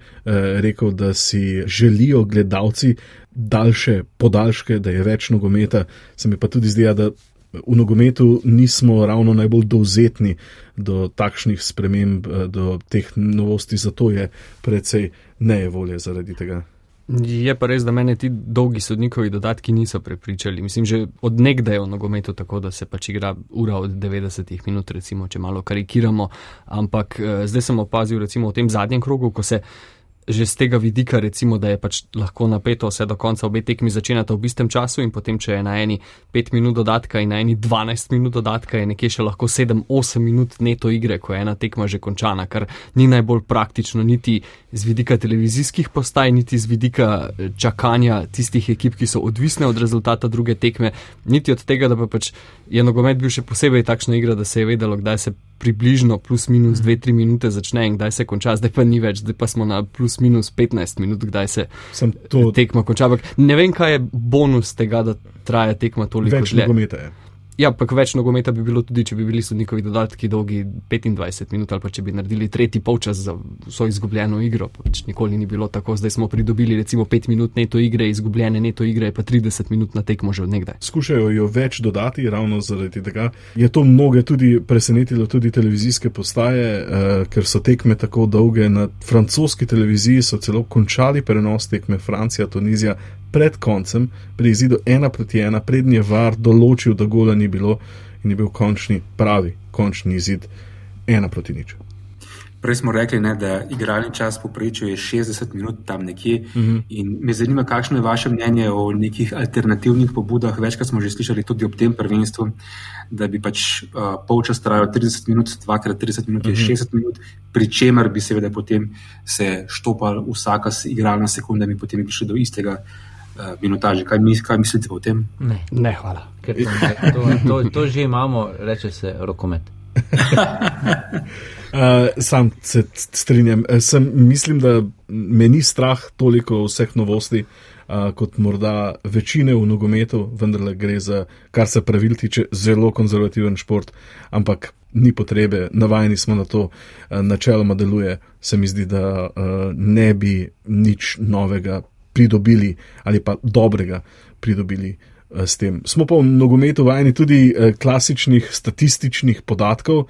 rekel, da si želijo gledalci daljše podaljške, da je več nogometa. Se mi pa tudi zdi, ja, da v nogometu nismo ravno najbolj dovzetni do takšnih sprememb, do teh novosti, zato je precej nejevolje zaradi tega. Je pa res, da mene ti dolgi sodnikovi dodatki niso prepričali. Mislim, že od nekdaj je v nogometu tako, da se pač igra ura od 90 minut, recimo, če malo karikiramo. Ampak eh, zdaj sem opazil, recimo v tem zadnjem krogu, ko se že z tega vidika, recimo, da je pač lahko napeto vse do konca, obe tekmi začenjata v istem času in potem, če je na eni 5 minut dodatka in na eni 12 minut dodatka, je nekje še lahko 7-8 minut neto igre, ko je ena tekma že končana, kar ni najbolj praktično niti z vidika televizijskih postaj, niti z vidika eh, čakanja tistih ekip, ki so odvisne od rezultata druge tekme, niti od tega, da pa pač je nogomet bil še posebej takšna igra, da se je vedelo, kdaj se približno plus minus 2-3 minute začne in kdaj se konča, zdaj pa ni več, zdaj pa smo na plus minus 15 minut, kdaj se to... tekma konča. Ne vem, kaj je bonus tega, da traja tekma toliko dlje. Ja, pa več nogometa bi bilo tudi, če bi bili sodnikovi dodatki dolgi 25 minut ali pa če bi naredili tretji polčas za vso izgubljeno igro. Pač nikoli ni bilo tako, zdaj smo pridobili recimo 5 minut neto igre, izgubljene neto igre pa 30 minut na tekmo že od nekdaj. Skušajo jo več dodati, ravno zaradi tega. Je to mnoge tudi presenetilo, tudi televizijske postaje, eh, ker so tekme tako dolge. Na francoski televiziji so celo končali prenos tekme Francija, Tunizija, pred koncem, pri izidu ena proti ena, prednji je var določil, da gola ni bilo in je bil končni, pravi, končni izid ena proti nič. Prej smo rekli, ne, da igralni čas poprečju je 60 minut tam nekje. Uh mhm. -huh. In me zanima, kakšno je vaše mnenje o nekih alternativnih pobudah. Večkrat smo že slišali tudi ob tem prvenstvu, da bi pač uh, polčas trajal 30 minut, dvakrat 30 minut je uh -huh. 60 minut, pri čemer bi seveda potem se štopal vsaka igralna sekunda in potem bi prišli do istega uh, minutaže. Kaj, mis, kaj mislite o tem? Ne, ne hvala. To, *laughs* to, to, to že imamo, reče se rokomet. Uh, *laughs* sam se strinjam. Eh, sem, mislim, da me ni strah toliko vseh novosti, uh, kot morda večine v nogometu, vendar gre za, kar se pravil tiče, zelo konzervativen šport, ampak ni potrebe, navajeni smo na to, uh, načeloma deluje. Se mi zdi, da uh, ne bi nič novega pridobili ali pa dobrega pridobili. S tem. Smo pa v nogometu vajeni tudi klasičnih statističnih podatkov,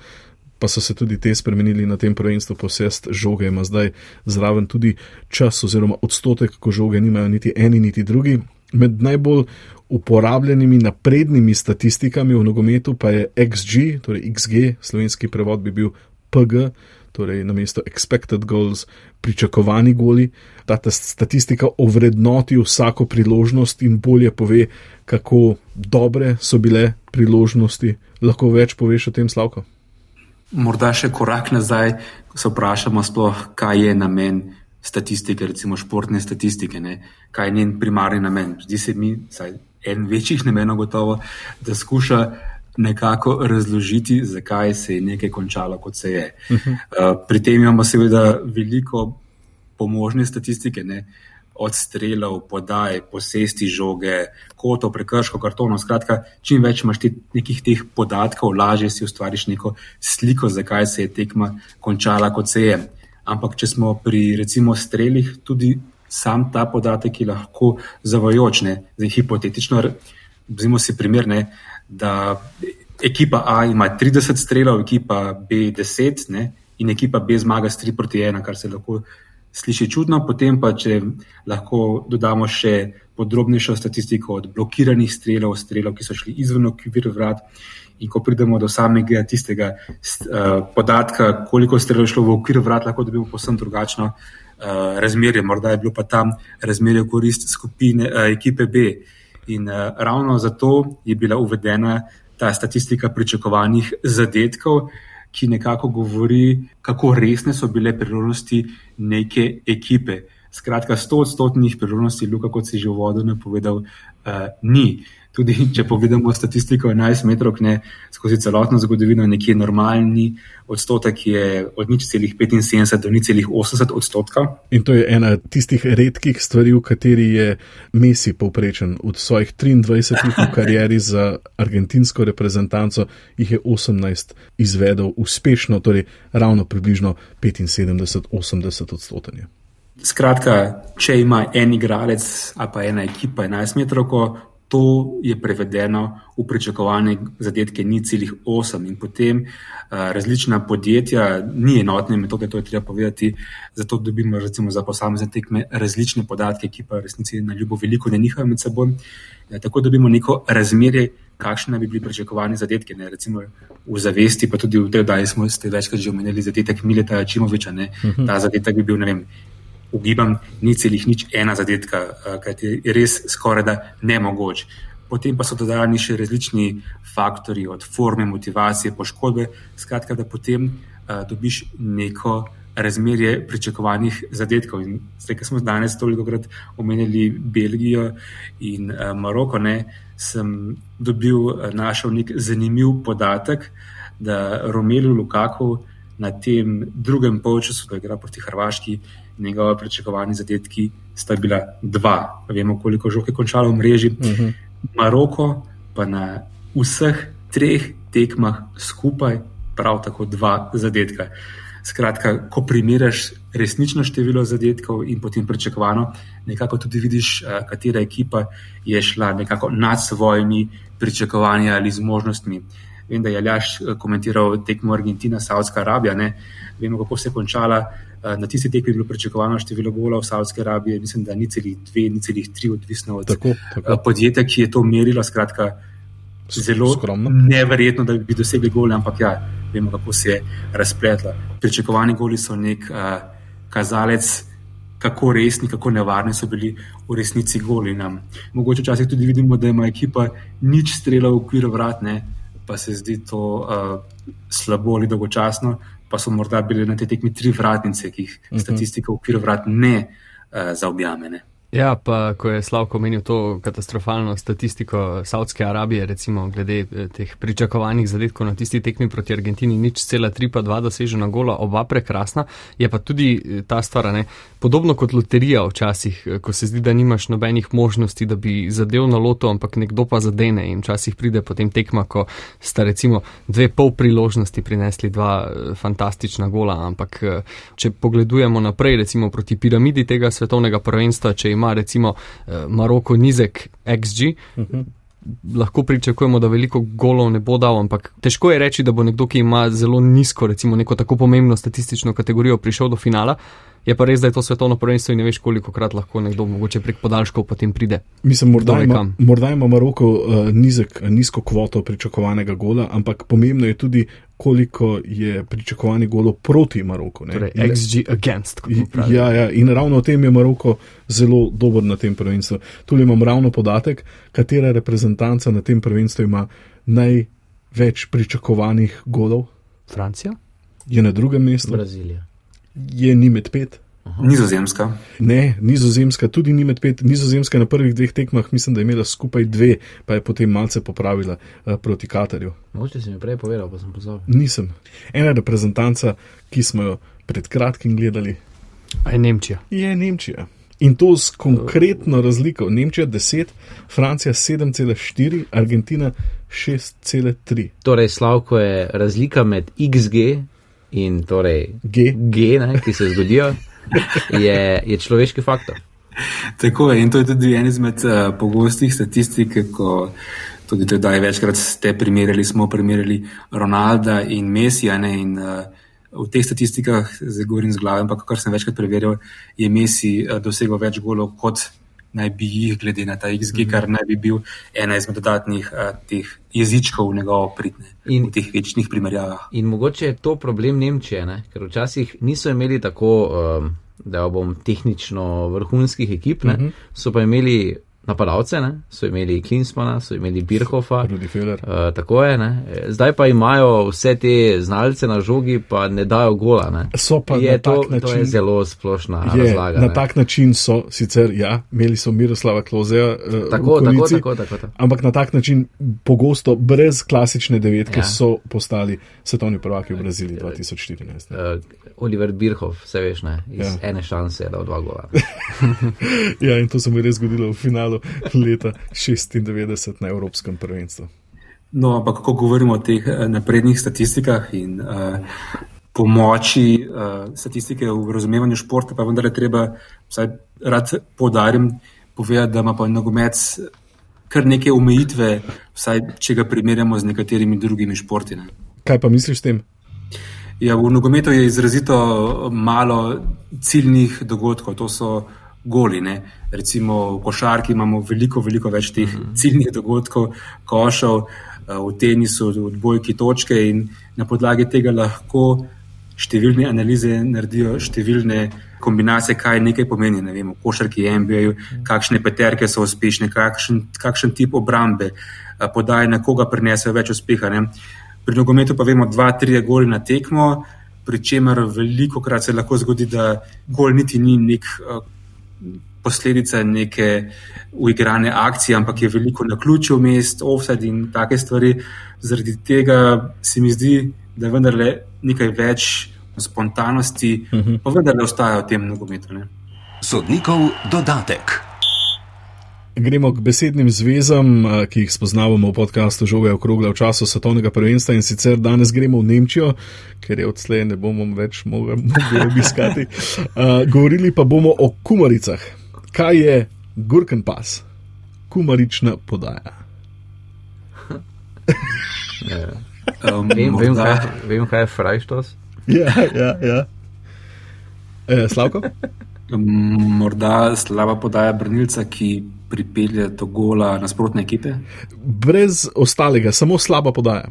pa so se tudi te spremenili na tem prvenstvu, posest žoge ima zdaj zraven tudi čas oziroma odstotek, ko žoge nimajo niti eni niti drugi. Med najbolj uporabljenimi naprednimi statistikami v nogometu pa je XG, torej XG, slovenski prevod bi bil PG, torej na mesto expected goals, pričakovani goli. Ta statistika ovrednoti vsako priložnost in bolje pove, kako dobre so bile priložnosti. Lahko več poveš o tem, Slavko? Morda še korak nazaj, ko se vprašamo, sploh, kaj je namen statistike, recimo športne statistike, ne? kaj je njen primarni namen. Zdi se mi, saj en večjih namenov gotovo, da skuša nekako razložiti, zakaj se je nekaj končalo, kot se je. Uh -huh. uh, pri tem imamo seveda veliko pomožne statistike. Ne? od strelov, podaj, posesti žoge, kotov, prekrško, kartonov. Skratka, čim več imaš te, nekih teh podatkov, lažje si ustvariš neko sliko, zakaj se je tekma končala, kot se je. ampak če smo pri recimo strelih, tudi sam ta podatek je lahko zavajoč. Zdaj, hipotetično, vzimo si primer, ne, da ekipa A ima 30 strelov, ekipa B 10 ne, in ekipa B zmaga s 3 proti 1, kar se lahko sliši čudno. Potem pa, če lahko dodamo še podrobnejšo statistiko od blokiranih strelov, strelov, ki so šli izven okvir vrat. In ko pridemo do samega tistega uh, podatka, koliko strelov je šlo v okvir vrat, lahko dobimo posebno drugačno uh, razmerje. Morda je bilo pa tam razmerje v korist skupine uh, ekipe B. In uh, ravno zato je bila uvedena ta statistika pričakovanih zadetkov, ki nekako govori, kako resne so bile priložnosti neke ekipe. Skratka, 100 odstotnih priložnosti, Luka, kot si že v vodu napovedal, uh, ni. Tudi če pogledamo statistiko 11 metrov, ne skozi celotno zgodovino, nekje normalni odstotek je od nič celih 75 do nič celih 80 odstotka. In to je ena tistih redkih stvari, v kateri je Messi povprečen. Od svojih 23 v karieri za argentinsko reprezentanco jih je 18 izvedel uspešno, torej ravno približno 75-80 odstotkov. Skratka, če ima en igralec ali pa ena ekipa 11 metrov, to je prevedeno v pričakovane zadetke ni celih 8 in potem uh, različna podjetja, ni enotne metode, to je treba povedati, zato dobimo recimo za posamezne tekme različne podatke, ki pa resnici na ljubo veliko ne nihajo med seboj. Ja, tako dobimo neko razmerje, kakšne bi bili pričakovani zadetke, ne, recimo v zavesti, pa tudi v tej, da smo ste večkrat že omenili zadetek Mileta Čimoviča, ne, mhm. ta zadetek bi bil, ne vem, ugibam, ni celih nič ena zadetka, eh, kajti je res skoraj da nemogoč. Potem pa so dodani še različni faktori, od forme, motivacije, poškodbe. Skratka, da potem uh, dobiš neko razmerje pričakovanih zadetkov. In zdaj, ki smo danes toliko krat omenili Belgijo in uh, Maroko, ne, sem dobil, uh, našel nek zanimiv podatek, da Romelu Lukaku na tem drugem polčasu, da igra proti Hrvaški, njegova pričakovanja zadetki sta bila dva. Vemo, koliko žog je končalo v mreži. Uh mhm. -huh. Maroko pa na vseh treh tekmah skupaj prav tako dva zadetka. Skratka, ko primerjaš resnično število zadetkov in potem pričakovano, nekako tudi vidiš, eh, katera ekipa je šla nekako nad svojimi pričakovanji ali zmožnostmi. Vem, da je Aljaš eh, komentiral tekmo Argentina, Saudska Arabija. Ne? Vemo, kako se je končala. Eh, na tisti tekmi je bilo pričakovano število gola v Saudski Arabiji, mislim, da ni celih dve, ni celih tri, odvisno od tako, tako. Eh, podjetja, ki je to merilo. Skratka, zelo skromno. Neverjetno, da bi dosegli gole, ampak ja, vemo, kako se je razpletla. Pričakovani goli so nek uh, kazalec. Kako resni, kako nevarni so bili v resnici goli. Nam. Mogoče včasih tudi vidimo, da ima ekipa nič strela v okviru vrat, ne? Pa se zdi to uh, slabo ali dolgočasno, pa so morda bile na tej tekmi tri vratnice, ki jih uh mhm. -huh. statistika v okviru vrat ne uh, zaobjame. Ja, pa ko je Slavko omenil to katastrofalno statistiko Saudske Arabije, recimo glede eh, teh pričakovanih zadetkov na tisti tekmi proti Argentini, nič cela tri pa dva dosežena gola, oba prekrasna, je pa tudi eh, ta stvar, ne, podobno kot loterija včasih, eh, ko se zdi, da nimaš nobenih možnosti, da bi zadev na loto, ampak nekdo pa zadene in včasih pride potem tekma, ko sta recimo dve pol priložnosti prinesli dva fantastična gola, ampak če pogledujemo naprej, recimo proti piramidi tega svetovnega prvenstva, ima recimo uh, Maroko nizek XG. Uh -huh. Lahko pričakujemo, da veliko golov ne bo dal, ampak težko je reči, da bo nekdo, ki ima zelo nizko, recimo neko tako pomembno statistično kategorijo, prišel do finala. Je pa res, da je to svetovno prvenstvo in ne veš, koliko krat lahko nekdo, mogoče prek podaljškov, potem pride. Mislim, morda ima, morda ima Maroko uh, nizek, nizko kvoto pričakovanega gola, ampak pomembno je tudi, koliko je pričakovanih golov proti Maroku. Torej, XG against. Ja, ja, in ravno o tem je Maroko zelo dober na tem prvenstvu. Tu imam ravno podatek, katera reprezentanca na tem prvenstvu ima največ pričakovanih golov. Francija? Je na drugem mestu. Brazilija. Je ni med pet. Nizozemska. Ne, nizozemska, tudi ni med pet. Nizozemska na prvih dveh tekmah, mislim, da je imela skupaj dve, pa je potem malce popravila uh, proti Katarju. Mogoče si mi prej povedal, pa sem pozabil. Nisem. Ena reprezentanca, ki smo jo pred kratkim gledali, je Nemčija. Je Nemčija. In to s konkretno razliko. Nemčija 10, Francija 7,4, Argentina 6,3. Torej, Slavko je razlika med XG in torej G. G ne, ki se zgodijo, *laughs* je, je človeški faktor. Tako je, in to je tudi en izmed uh, pogostih statistik, ko tudi tedaj večkrat ste primerjali, smo primerjali Ronalda in Messija. Ne, in, uh, v teh statistikah, zdaj govorim z glavo, ampak kar sem večkrat preverjal, je Messi uh, dosegel več golov kot naj bi jih, glede na ta XG, -hmm. kar naj bi bil ena izmed dodatnih uh, teh jezičkov v njegovo pridne in, v teh večnih primerjavah. In mogoče je to problem Nemčije, ne? ker včasih niso imeli tako, um, da bom tehnično vrhunskih ekip, mm -hmm. so pa imeli napadalce, ne? so imeli Klinsmana, so imeli Birhofa. Uh, tako je, ne? zdaj pa imajo vse te znalce na žogi, pa ne dajo gola. Ne? So pa je na to, tak način, to je zelo splošna je, razlaga. Na ne. tak način so sicer, ja, imeli so Miroslava Klozeja. Uh, Tako, tako, tako, tako, tako. Ampak na tak način pogosto, brez klasične devetke, Ja. so postali svetovni prvaki v Braziliji 2014. ne. Uh, Oliver Birhoff, vse veš, ne, iz Ja. ene šanse je dal dva gola. *laughs* Ja, in to se mi je res zgodilo v finalu leta 96 na Evropskem prvenstvu. No, ampak ko govorimo o teh eh, naprednih statistikah in uh, pomoči uh, statistike v razumevanju športa, pa vendar je treba, vsaj rad podarim, povedati, da ima pa nogomet kar neke omejitve, vsaj če ga primerjamo z nekaterimi drugimi športi. Ne. Kaj pa misliš s tem? Ja, v nogometu je izrazito malo ciljnih dogodkov, to so goli. Ne. Recimo v košarki imamo veliko, veliko več teh ciljnih dogodkov, košov, eh, v tenisu, odbojki točke in na podlagi tega lahko številne analize naredijo številne kombinacije, kaj nekaj pomeni. Ne vem, v košarki, MBA, kakšne peterke so uspešne, kakšen, kakšen tip obrambe, eh, podaje na koga prinesejo več uspeha. Ne. Pri nogometu pa vemo, dva, tri goli na tekmo, pri čemer veliko krat se lahko zgodi, da gol niti ni nek uh, posledica neke uigrane akcije, ampak je veliko na ključu mest, offside in take stvari. Zaradi tega se mi zdi, da je vendarle nekaj več spontanosti, uh -huh. pa vendarle ostaja v tem nogometu. Ne? Sodnikov dodatek. Gremo k besednim zvezam, eh, ki jih spoznavamo v podkastu Žoga okrogla v času svetovnega prvenstva in sicer danes gremo v Nemčijo, ker je odslej ne bomo več mogli obiskati. Uh, govorili pa bomo o kumaricah. Kaj je Gurken pas? Kumarična podaja. *laughs* Um, Vem, vem, kaj, vem, kaj je Frajštos. Ja, ja, ja. E, Slavko? Morda slaba podaja branilca, ki pripelje do gola nasprotne ekipe. Brez ostalega, samo slaba podaja.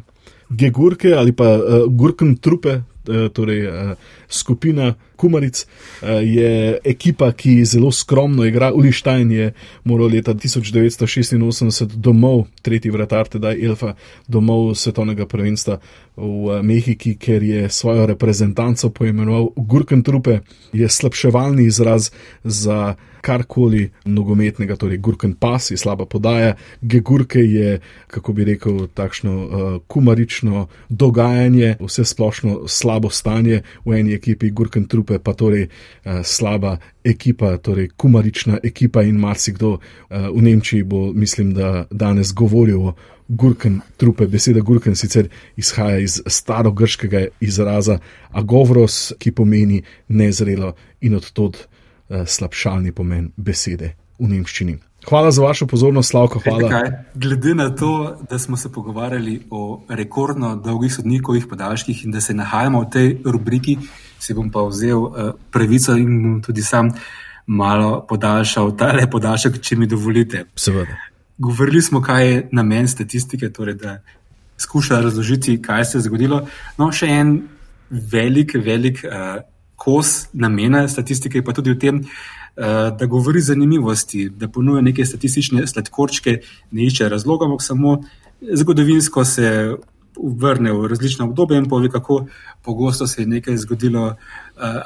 Gegurke ali pa uh, Gurken trupe, uh, torej uh, skupina Kumaric, uh, je ekipa, ki zelo skromno igra. Ulištajn je moral leta 1986 domov, tretji vratar, tedaj Elfa, domov svetovnega prvenstva v uh, Mehiki, ker je svojo reprezentanco poimenoval Gurken trupe, je slabševalni izraz za karkoli nogometnega, torej Gurken pas je slaba podaja, Gegurke je, kako bi rekel, takšno uh, kumarično dogajanje, vse splošno slabo stanje. V eni ekipi, Gurken trupe pa torej uh, slaba ekipa, torej kumarična ekipa in marsikdo uh, v Nemčiji bo, mislim, da danes govoril o Gurken trupe. Beseda Gurken sicer izhaja iz starogrškega izraza agovros, ki pomeni nezrelo in odtod uh, slabšalni pomen besede v nemščini. Hvala za vašo pozornost, Slavko. Hvala. Kaj, glede na to, da smo se pogovarjali o rekordno dolgih sodnikovih podaljških in da se nahajamo v tej rubriki, si bom pa vzel uh, pravico in bom tudi sam malo podaljšal tale podaljšek, če mi dovolite. Seveda. Govorili smo, kaj je namen statistike, torej da skuša razložiti, kaj se je zgodilo. No, še en velik, velik uh, kos namena statistike je pa tudi v tem, uh, da govori zanimivosti, da ponuja neke statistične sladkorčke, ne išče razloga, ampak samo zgodovinsko se vrne v različna obdobja in pove, kako pogosto se je nekaj zgodilo uh,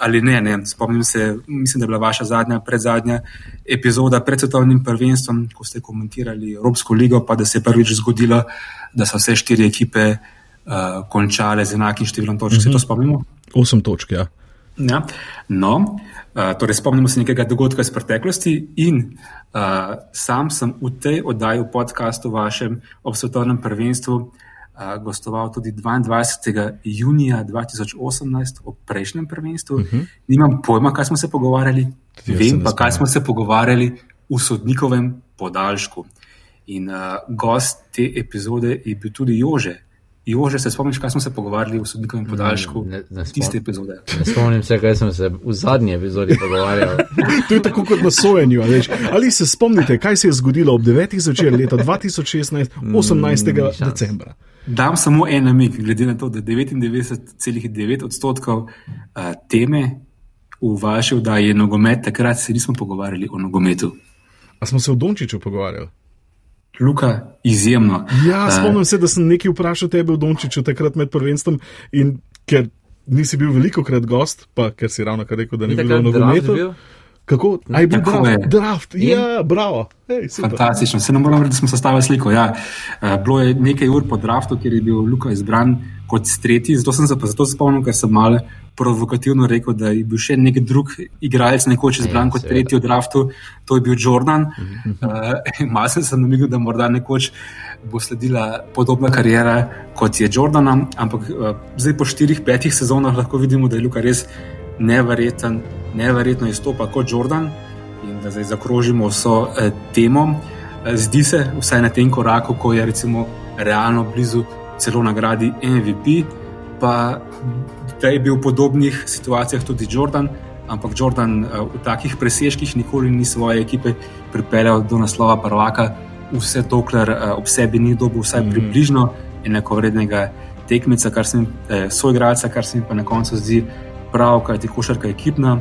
ali ne, ne. Spomnim se, mislim, da je bila vaša zadnja, predzadnja epizoda pred svetovnim prvenstvom, ko ste komentirali Evropsko ligo, pa da se je prvič zgodilo, da so vse štiri ekipe uh, končale z enakim številom točk. -hmm. Se to spomnimo? Osem točk, ja. Ja. No, uh, torej spomnimo se nekega dogodka iz preteklosti in uh, sam sem v tej oddaji, v podkastu vašem ob svetovnem prvenstvu, gostoval tudi 22. junija 2018 ob prejšnjem prvenstvu. Uh -huh. Nimam pojma, kaj smo se pogovarjali, Tudi vem pa, kaj smo se pogovarjali v sodnikovem podaljšku. In uh, gost te epizode je bil tudi Jože. Jože, se spomniš, kaj smo se pogovarjali v sodnikovem podaljšku? Ne, ne, ne tiste epizode. Ne spomnim se, kaj smo se v zadnji epizodi pogovarjali. *laughs* to je tako kot na sojenju. Ali se spomnite, kaj se je zgodilo ob 9. začetku leta 2016, 18. Mm, decembra? Dam samo en namig, glede na to, da 99,9 odstotkov uh, teme v vaši vdaji je nogomet, takrat se nismo pogovarjali o nogometu. A smo se o Dončiću pogovarjali? Luka, izjemno. Ja, spomnim uh, se, da sem nekaj vprašal tebe o Dončiću takrat med prvenstvom in ker nisi bil veliko krat gost, pa ker si ravno kar rekel, da ni bilo nogometu. Kako je bil draft? draft. Ja, bravo. Hey, Fantastično. Se ne moramo reči, da smo sestavili sliko. Ja. Uh, bilo je nekaj ur po draftu, kjer je bil Luka izbran kot tretji. Zato sem se zato spomnil, ker sem malo provokativno rekel, da je bil še nek drug igralec nekoč izbran kot tretji v draftu. To je bil Jordan. *laughs* Uh, Malo sem se namignil, da morda nekoč bo sledila podobna karijera kot je Jordana. Ampak uh, zdaj po štirih, petih sezonah lahko vidimo, da je Luka res neverjeten neverjetno izstopa kot Jordan in da zdaj zakrožimo vso eh, temo. Eh, zdi se, vsaj na tem koraku, ko je recimo realno blizu celo nagradi MVP, pa da je bil v podobnih situacijah tudi Jordan, ampak Jordan eh, v takih presežkih nikoli ni svoje ekipe pripeljal do naslova prvaka, vse dokler eh, ob sebi ni dobil vsaj mm -hmm. približno enakovrednega tekmeca, kar se mi, eh, soigralca, kar se mi pa na koncu zdi prav, kaj ti košarka ekipna.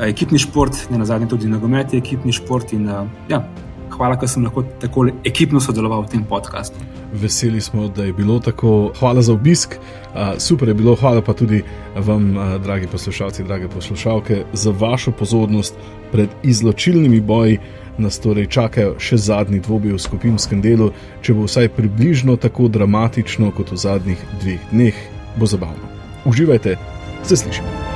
Eh, ekipni šport, ne na zadnje tudi nogomet, je ekipni šport. In, uh, ja, hvala, da sem lahko tako ekipno sodeloval v tem podkastu. Veseli smo, da je bilo tako. Hvala za obisk, uh, super je bilo, hvala pa tudi vam, dragi poslušalci, drage poslušalke, za vašo pozornost pred izločilnimi boji. Nas torej čakajo še zadnji dvoboji v skupinskem delu. Če bo vsaj približno tako dramatično kot v zadnjih dveh dneh, bo zabavno. Uživajte, se slišimo.